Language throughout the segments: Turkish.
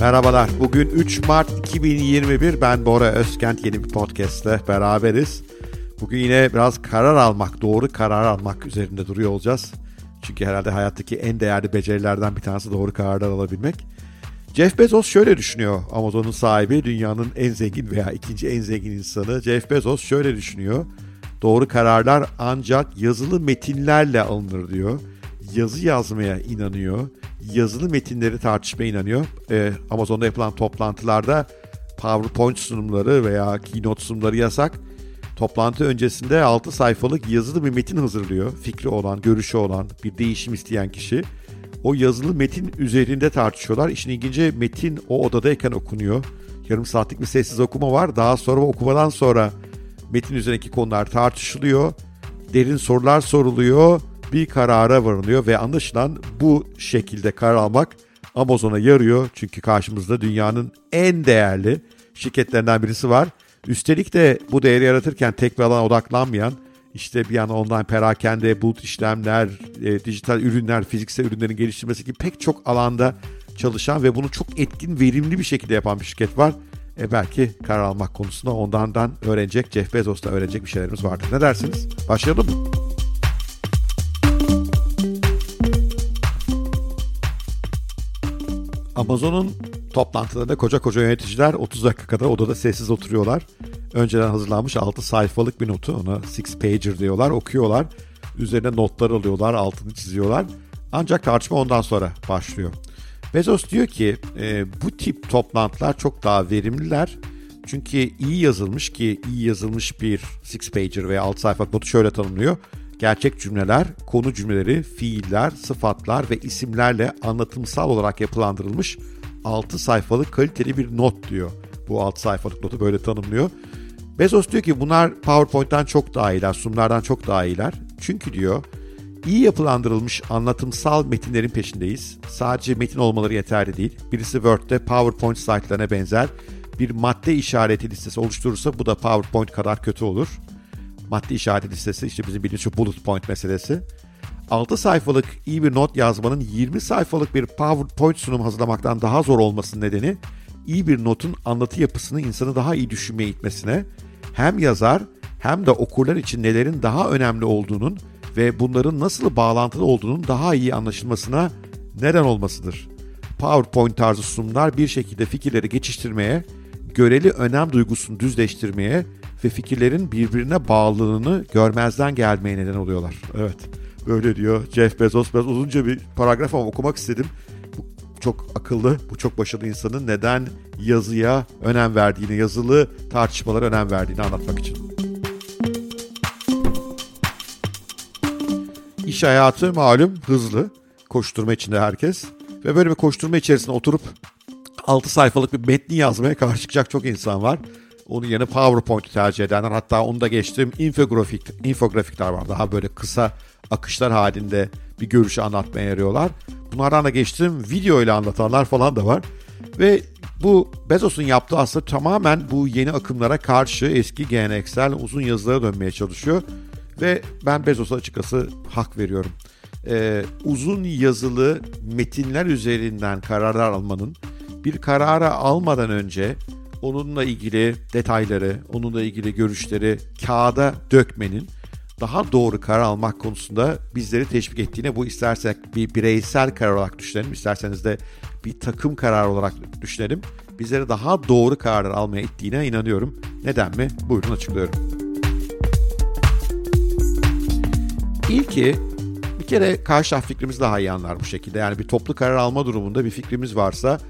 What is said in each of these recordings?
Merhabalar. Bugün 3 Mart 2021. Ben Bora Özkent yeni bir podcastle beraberiz. Bugün yine biraz karar almak, doğru karar almak üzerinde duruyor olacağız. Çünkü herhalde hayattaki en değerli becerilerden bir tanesi doğru kararlar alabilmek. Jeff Bezos şöyle düşünüyor. Amazon'un sahibi, dünyanın en zengin veya ikinci en zengin insanı. Jeff Bezos şöyle düşünüyor. Doğru kararlar ancak yazılı metinlerle alınır diyor. Yazı yazmaya inanıyor. Yazılı metinleri tartışmaya inanıyor. Ee, Amazon'da yapılan toplantılarda PowerPoint sunumları veya keynote sunumları yasak. Toplantı öncesinde 6 sayfalık yazılı bir metin hazırlıyor. Fikri olan, görüşü olan, bir değişim isteyen kişi. O yazılı metin üzerinde tartışıyorlar. İşin ilginci metin o odadayken okunuyor. Yarım saatlik bir sessiz okuma var. Daha sonra okumadan sonra metin üzerindeki konular tartışılıyor. Derin sorular soruluyor. Bir karara varılıyor ve anlaşılan bu şekilde karar almak Amazon'a yarıyor. Çünkü karşımızda dünyanın en değerli şirketlerinden birisi var. Üstelik de bu değeri yaratırken tek bir alana odaklanmayan işte bir yana online perakende, bulut işlemler, e, dijital ürünler, fiziksel ürünlerin geliştirmesi gibi pek çok alanda çalışan ve bunu çok etkin, verimli bir şekilde yapan bir şirket var. E belki karar almak konusunda ondan öğrenecek, Jeff Bezos'tan öğrenecek bir şeylerimiz vardır. Ne dersiniz? Başlayalım mı? Amazon'un toplantılarında koca koca yöneticiler 30 dakika kadar odada sessiz oturuyorlar. Önceden hazırlanmış 6 sayfalık bir notu ona six pager diyorlar okuyorlar. Üzerine notlar alıyorlar altını çiziyorlar. Ancak tartışma ondan sonra başlıyor. Bezos diyor ki e, bu tip toplantılar çok daha verimliler. Çünkü iyi yazılmış ki iyi yazılmış bir six pager veya 6 sayfalık notu şöyle tanımlıyor. Gerçek cümleler, konu cümleleri, fiiller, sıfatlar ve isimlerle anlatımsal olarak yapılandırılmış 6 sayfalık kaliteli bir not diyor. Bu 6 sayfalık notu böyle tanımlıyor. Bezos diyor ki bunlar PowerPoint'ten çok daha iyiler, sunumlardan çok daha iyiler. Çünkü diyor iyi yapılandırılmış anlatımsal metinlerin peşindeyiz. Sadece metin olmaları yeterli değil. Birisi Word'de PowerPoint slaytlarına benzer bir madde işareti listesi oluşturursa bu da PowerPoint kadar kötü olur. Madde işareti listesi işte bizim bildiğimiz şu bullet point meselesi. 6 sayfalık iyi bir not yazmanın 20 sayfalık bir PowerPoint sunum hazırlamaktan daha zor olmasının nedeni iyi bir notun anlatı yapısını insanı daha iyi düşünmeye itmesine hem yazar hem de okurlar için nelerin daha önemli olduğunun ve bunların nasıl bağlantılı olduğunun daha iyi anlaşılmasına neden olmasıdır. PowerPoint tarzı sunumlar bir şekilde fikirleri geçiştirmeye, göreli önem duygusunu düzleştirmeye ve fikirlerin birbirine bağlılığını görmezden gelmeye neden oluyorlar. Evet, böyle diyor Jeff Bezos. Biraz uzunca bir paragraf ama okumak istedim. Bu çok akıllı, bu çok başarılı insanın neden yazıya önem verdiğini, yazılı tartışmalara önem verdiğini anlatmak için. İş hayatı malum hızlı. Koşturma içinde herkes. Ve böyle bir koşturma içerisinde oturup 6 sayfalık bir metni yazmaya karşı çıkacak çok insan var. Onun yerine PowerPoint'i tercih edenler hatta onu da geçtim infografik, infografikler var. Daha böyle kısa akışlar halinde bir görüşü anlatmaya yarıyorlar. Bunlardan da geçtim video ile anlatanlar falan da var. Ve bu Bezos'un yaptığı aslında tamamen bu yeni akımlara karşı eski geleneksel uzun yazılara dönmeye çalışıyor. Ve ben Bezos'a açıkçası hak veriyorum. Ee, uzun yazılı metinler üzerinden kararlar almanın bir karara almadan önce onunla ilgili detayları, onunla ilgili görüşleri kağıda dökmenin daha doğru karar almak konusunda bizleri teşvik ettiğine bu istersek bir bireysel karar olarak düşünelim, isterseniz de bir takım karar olarak düşünelim. Bizleri daha doğru kararlar almaya ittiğine inanıyorum. Neden mi? Buyurun açıklıyorum. İlki bir kere karşı taraf fikrimizi daha iyi anlar bu şekilde. Yani bir toplu karar alma durumunda bir fikrimiz varsa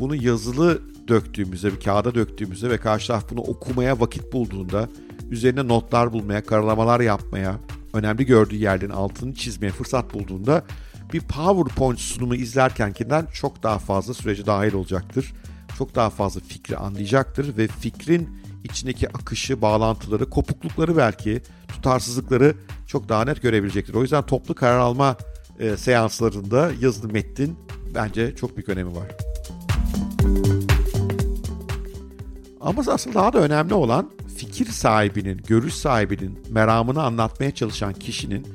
bunu yazılı döktüğümüzde, bir kağıda döktüğümüzde ve karşı taraf bunu okumaya vakit bulduğunda, üzerine notlar bulmaya, karalamalar yapmaya, önemli gördüğü yerlerin altını çizmeye fırsat bulduğunda bir PowerPoint sunumu izlerkenkinden çok daha fazla sürece dahil olacaktır. Çok daha fazla fikri anlayacaktır ve fikrin içindeki akışı, bağlantıları, kopuklukları belki, tutarsızlıkları çok daha net görebilecektir. O yüzden toplu karar alma e, seanslarında yazılı metnin bence çok büyük önemi var. Ama aslında daha da önemli olan fikir sahibinin, görüş sahibinin, meramını anlatmaya çalışan kişinin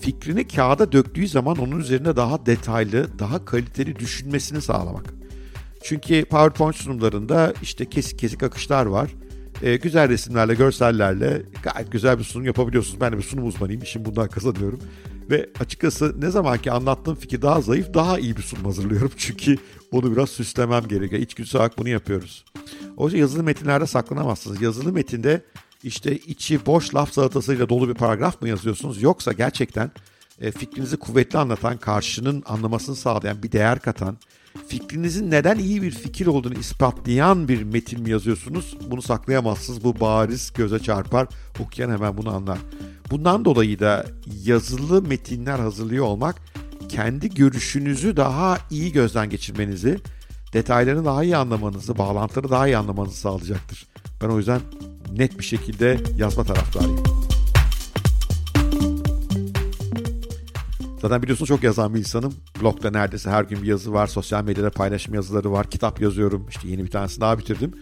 fikrini kağıda döktüğü zaman onun üzerinde daha detaylı, daha kaliteli düşünmesini sağlamak. Çünkü PowerPoint sunumlarında işte kesik kesik akışlar var. E, güzel resimlerle, görsellerle gayet güzel bir sunum yapabiliyorsunuz. Ben de bir sunum uzmanıyım, işim bundan kazanıyorum. Ve açıkçası ne zaman ki anlattığım fikir daha zayıf, daha iyi bir sunum hazırlıyorum. Çünkü onu biraz süslemem gerekiyor. İçgüdüsel olarak bunu yapıyoruz. O yüzden yazılı metinlerde saklanamazsınız. Yazılı metinde işte içi boş laf salatasıyla dolu bir paragraf mı yazıyorsunuz? Yoksa gerçekten e, fikrinizi kuvvetli anlatan, karşının anlamasını sağlayan, bir değer katan, fikrinizin neden iyi bir fikir olduğunu ispatlayan bir metin mi yazıyorsunuz? Bunu saklayamazsınız. Bu bariz göze çarpar. Okuyan hemen bunu anlar. Bundan dolayı da yazılı metinler hazırlıyor olmak kendi görüşünüzü daha iyi gözden geçirmenizi, detaylarını daha iyi anlamanızı, bağlantıları daha iyi anlamanızı sağlayacaktır. Ben o yüzden net bir şekilde yazma taraftarıyım. Zaten biliyorsunuz çok yazan bir insanım. Blogda neredeyse her gün bir yazı var. Sosyal medyada paylaşım yazıları var. Kitap yazıyorum. İşte yeni bir tanesini daha bitirdim.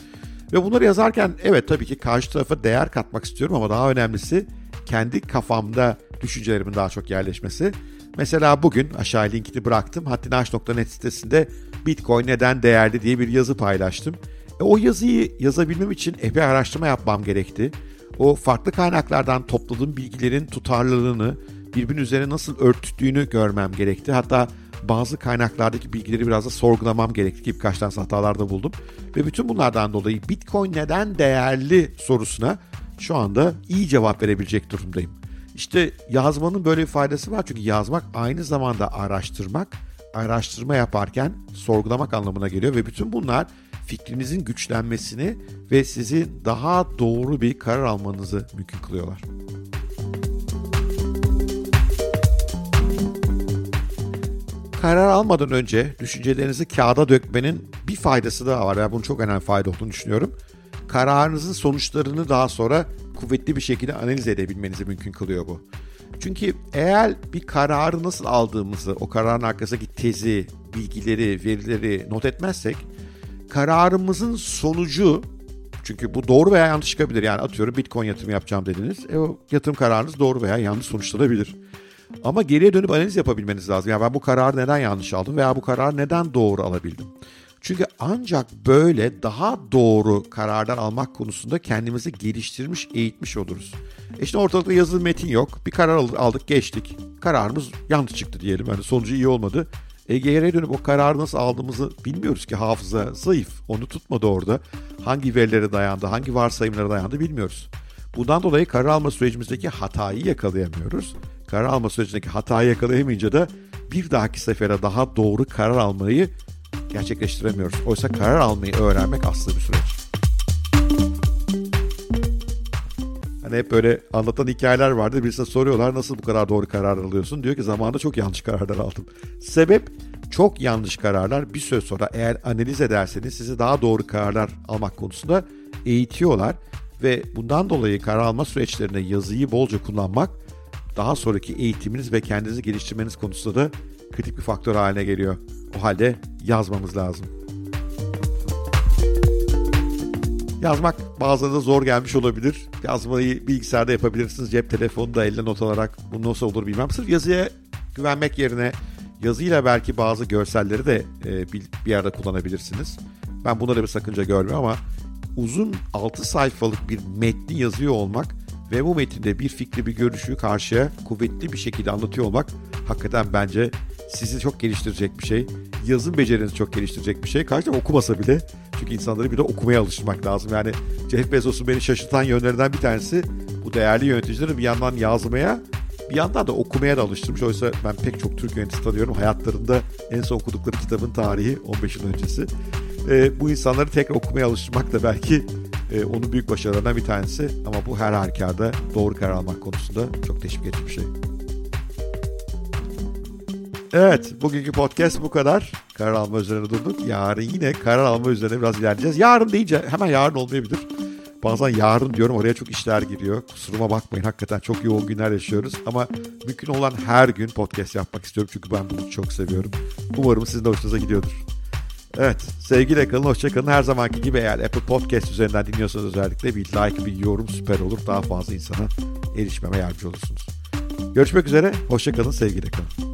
Ve bunları yazarken evet tabii ki karşı tarafa değer katmak istiyorum ama daha önemlisi kendi kafamda düşüncelerimin daha çok yerleşmesi. Mesela bugün aşağı linkini bıraktım. Hattinaş.net sitesinde Bitcoin neden değerli diye bir yazı paylaştım. E, o yazıyı yazabilmem için epey araştırma yapmam gerekti. O farklı kaynaklardan topladığım bilgilerin tutarlılığını, birbirinin üzerine nasıl örtüttüğünü görmem gerekti. Hatta bazı kaynaklardaki bilgileri biraz da sorgulamam gerekti ki birkaç tane hatalarda buldum. Ve bütün bunlardan dolayı Bitcoin neden değerli sorusuna şu anda iyi cevap verebilecek durumdayım. İşte yazmanın böyle bir faydası var çünkü yazmak aynı zamanda araştırmak, araştırma yaparken sorgulamak anlamına geliyor ve bütün bunlar fikrinizin güçlenmesini ve sizi daha doğru bir karar almanızı mümkün kılıyorlar. Karar almadan önce düşüncelerinizi kağıda dökmenin bir faydası daha var. Ben bunun çok önemli fayda olduğunu düşünüyorum. Kararınızın sonuçlarını daha sonra kuvvetli bir şekilde analiz edebilmenizi mümkün kılıyor bu. Çünkü eğer bir kararı nasıl aldığımızı, o kararın arkasındaki tezi, bilgileri, verileri not etmezsek kararımızın sonucu çünkü bu doğru veya yanlış çıkabilir. Yani atıyorum Bitcoin yatırım yapacağım dediniz. E o yatırım kararınız doğru veya yanlış sonuçlanabilir. Ama geriye dönüp analiz yapabilmeniz lazım. Yani ben bu kararı neden yanlış aldım veya bu kararı neden doğru alabildim? Çünkü ancak böyle daha doğru kararlar almak konusunda kendimizi geliştirmiş, eğitmiş oluruz. E işte ortalıkta yazılı metin yok. Bir karar aldık, geçtik. Kararımız yanlış çıktı diyelim. Yani sonucu iyi olmadı. E geriye dönüp o kararı nasıl aldığımızı bilmiyoruz ki hafıza zayıf. Onu tutmadı orada. Hangi verilere dayandı, hangi varsayımlara dayandı bilmiyoruz. Bundan dolayı karar alma sürecimizdeki hatayı yakalayamıyoruz. Karar alma sürecindeki hatayı yakalayamayınca da bir dahaki sefere daha doğru karar almayı gerçekleştiremiyoruz. Oysa karar almayı öğrenmek aslında bir süreç. Hani hep böyle anlatan hikayeler vardı. Birisine soruyorlar nasıl bu kadar doğru karar alıyorsun? Diyor ki zamanında çok yanlış kararlar aldım. Sebep çok yanlış kararlar bir süre sonra eğer analiz ederseniz sizi daha doğru kararlar almak konusunda eğitiyorlar. Ve bundan dolayı karar alma süreçlerinde yazıyı bolca kullanmak daha sonraki eğitiminiz ve kendinizi geliştirmeniz konusunda da kritik bir faktör haline geliyor. O halde yazmamız lazım. Yazmak bazılarına zor gelmiş olabilir. Yazmayı bilgisayarda yapabilirsiniz. Cep telefonunda elle not alarak bu nasıl olur bilmem. Sırf yazıya güvenmek yerine yazıyla belki bazı görselleri de e, bir, yerde kullanabilirsiniz. Ben bunlara bir sakınca görmüyorum ama uzun 6 sayfalık bir metni yazıyor olmak ve bu metinde bir fikri, bir görüşü karşıya kuvvetli bir şekilde anlatıyor olmak hakikaten bence sizi çok geliştirecek bir şey. Yazım becerinizi çok geliştirecek bir şey. Karşı okumasa bile. Çünkü insanları bir de okumaya alıştırmak lazım. Yani Jeff Bezos'un beni şaşırtan yönlerinden bir tanesi bu değerli yöneticileri bir yandan yazmaya bir yandan da okumaya da alıştırmış. Oysa ben pek çok Türk yöneticisi tanıyorum. Hayatlarında en son okudukları kitabın tarihi 15 yıl öncesi. E, bu insanları tekrar okumaya alıştırmak da belki e, onun büyük başarılarından bir tanesi. Ama bu her halükarda doğru karar almak konusunda çok teşvik edici bir şey. Evet, bugünkü podcast bu kadar. Karar alma üzerine durduk. Yarın yine karar alma üzerine biraz ilerleyeceğiz. Yarın deyince hemen yarın olmayabilir. Bazen yarın diyorum oraya çok işler giriyor. Kusuruma bakmayın hakikaten çok yoğun günler yaşıyoruz. Ama mümkün olan her gün podcast yapmak istiyorum. Çünkü ben bunu çok seviyorum. Umarım sizin de hoşunuza gidiyordur. Evet sevgiyle kalın hoşçakalın. Her zamanki gibi eğer Apple Podcast üzerinden dinliyorsanız özellikle bir like bir yorum süper olur. Daha fazla insana erişmeme yardımcı olursunuz. Görüşmek üzere hoşçakalın sevgiyle kalın.